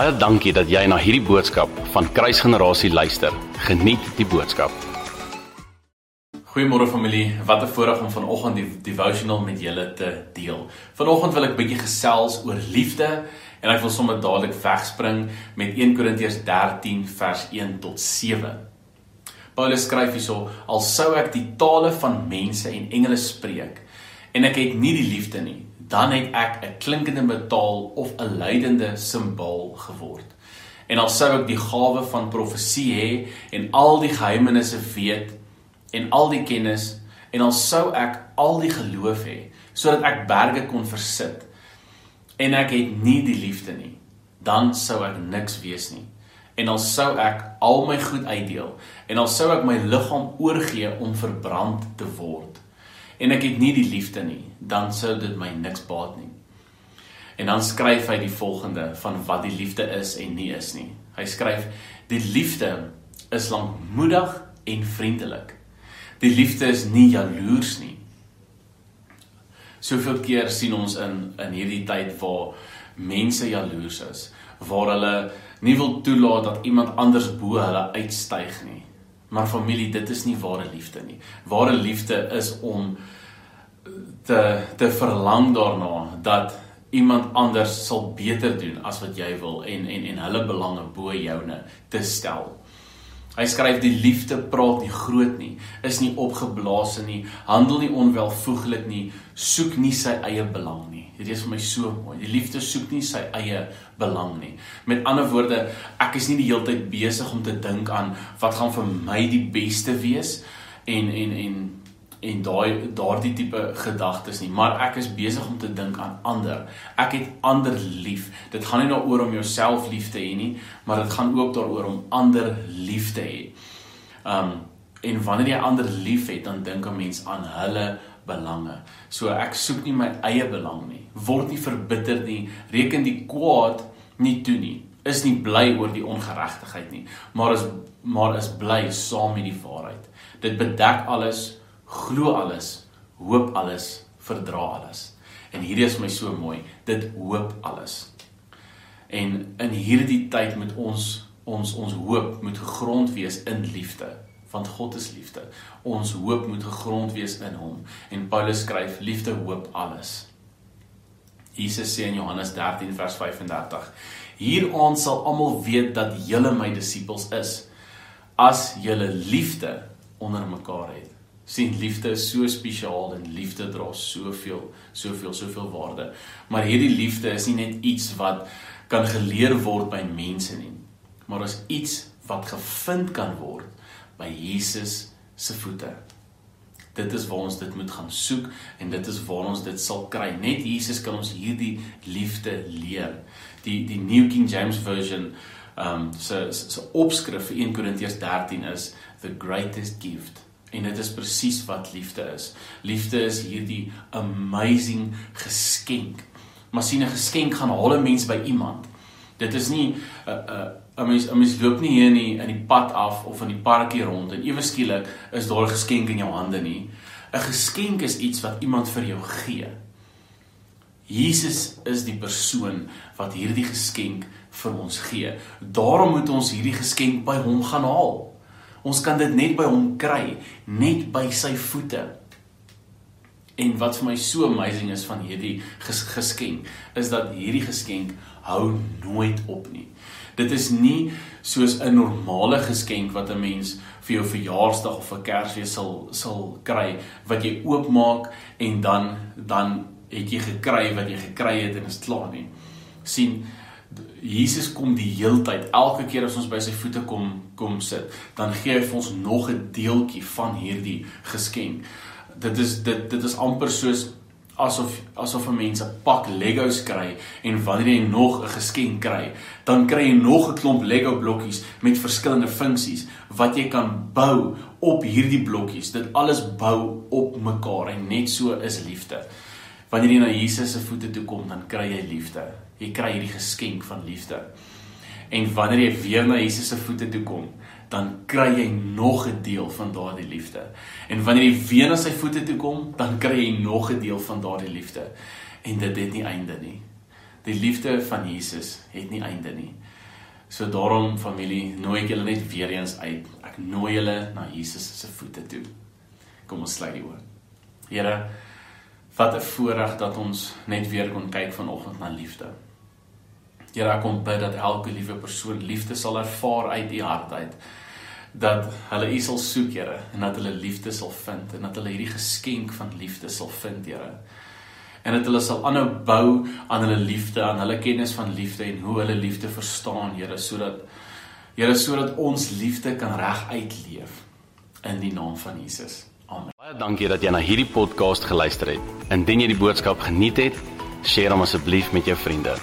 Baie dankie dat jy na hierdie boodskap van Kruisgenerasie luister. Geniet die boodskap. Goeiemôre familie. Wat 'n voorreg om vanoggend die devotional met julle te deel. Vanoggend wil ek bietjie gesels oor liefde en ek wil sommer dadelik wegspring met 1 Korintiërs 13 vers 1 tot 7. Paulus skryf hierso: Al sou ek die tale van mense en engele spreek en ek het nie die liefde nie, dan het ek 'n klinkende metaal of 'n leidende simbool geword. En al sou ek die gawe van profesie hê en al die geheimenisse weet en al die kennis en al sou ek al die geloof hê sodat ek berge kon versit en ek het nie die liefde nie, dan sou ek niks wees nie. En al sou ek al my goed uitdeel en al sou ek my liggaam oorgee om verbrand te word en ek het nie die liefde nie, dan sou dit my niks baat nie. En dan skryf hy die volgende van wat die liefde is en nie is nie. Hy skryf die liefde is lankmoedig en vriendelik. Die liefde is nie jaloers nie. Soveel keer sien ons in in hierdie tyd waar mense jaloers is, waar hulle nie wil toelaat dat iemand anders bo hulle uitstyg nie. Maar familie, dit is nie ware liefde nie. Ware liefde is om te te verlang daarna dat iemand anders sal beter doen as wat jy wil en en en hulle belange bo joune te stel. Hy skryf die liefde praat nie groot nie, is nie opgeblaase nie, handel nie onwelvoeglik nie, soek nie sy eie belang nie. Dit is vir my so mooi. Die liefde soek nie sy eie belang nie. Met ander woorde, ek is nie die hele tyd besig om te dink aan wat gaan vir my die beste wees en en en en daai daardie tipe gedagtes nie, maar ek is besig om te dink aan ander. Ek het ander lief. Dit gaan nie daaroor om jouself lief te hê nie, maar dit gaan ook daaroor om ander lief te hê. Um en wanneer jy ander lief het, dan dink 'n mens aan hulle belange. So ek soek nie my eie belang nie. Word nie verbitter nie, reken die kwaad nie toe nie. Is nie bly oor die ongeregtigheid nie, maar is maar is bly saam met die waarheid. Dit bedek alles glo alles, hoop alles, verdra alles. En hierdie is my so mooi, dit hoop alles. En in hierdie tyd moet ons ons ons hoop moet gegrond wees in liefde, want God is liefde. Ons hoop moet gegrond wees in hom. En Paulus skryf liefde hoop alles. Jesus sê in Johannes 13 vers 35: Hieraan sal almal weet dat julle my disippels is as julle liefde onder mekaar het sien liefde is so spesiaal en liefde dra soveel soveel soveel waarde. Maar hierdie liefde is nie net iets wat kan geleer word by mense nie, maar is iets wat gevind kan word by Jesus se voete. Dit is waar ons dit moet gaan soek en dit is waar ons dit sal kry. Net Jesus kan ons hierdie liefde leer. Die die New King James Version um, se se opskrif vir 1 Korintiërs 13 is the greatest gift En dit is presies wat liefde is. Liefde is hierdie amazing geskenk. Maar sien 'n geskenk gaan haal 'n mens by iemand. Dit is nie 'n uh, 'n uh, 'n mens 'n mens loop nie hier in die in die pad af of in die parkie rond en ewe skielik is daar 'n geskenk in jou hande nie. 'n Geskenk is iets wat iemand vir jou gee. Jesus is die persoon wat hierdie geskenk vir ons gee. Daarom moet ons hierdie geskenk by hom gaan haal. Ons kan dit net by hom kry, net by sy voete. En wat vir my so amazing is van hierdie ges geskenk, is dat hierdie geskenk hou nooit op nie. Dit is nie soos 'n normale geskenk wat 'n mens vir jou verjaarsdag of vir Kersfees sal sal kry wat jy oopmaak en dan dan het jy gekry wat jy gekry het en is klaar nie. sien Jesus kom die heeltyd. Elke keer as ons by sy voete kom kom sit, dan gee hy vir ons nog 'n deeltjie van hierdie geskenk. Dit is dit dit is amper soos asof asof 'n mens 'n pak Legos kry en wanneer jy nog 'n geskenk kry, dan kry jy nog 'n klomp Lego blokkies met verskillende funksies wat jy kan bou op hierdie blokkies. Dit alles bou op mekaar en net so is liefde. Wanneer jy na Jesus se voete toe kom, dan kry jy liefde jy kry hierdie geskenk van liefde. En wanneer jy weer na Jesus se voete toe kom, dan kry jy nog 'n deel van daardie liefde. En wanneer jy weer na sy voete toe kom, dan kry jy nog 'n deel van daardie liefde. En dit het nie einde nie. Die liefde van Jesus het nie einde nie. So daarom familie, nooi ek julle net weer eens uit. Ek nooi julle na Jesus se voete toe. Kom ons sluit die oë. Here, wat 'n voorreg dat ons net weer kon kyk vanoggend na liefde. Here, ek kom bid dat elke liewe persoon liefde sal ervaar uit u hart uit. Dat hulle u sal soek, Here, en dat hulle liefde sal vind en dat hulle hierdie geskenk van liefde sal vind, Here. En dat hulle sal aanhou bou aan hulle liefde, aan hulle kennis van liefde en hoe hulle liefde verstaan, Here, sodat Here sodat ons liefde kan reg uitleef in die naam van Jesus. Amen. Baie dankie dat jy na hierdie podcast geluister het. Indien jy die boodskap geniet het, deel hom asseblief met jou vriende.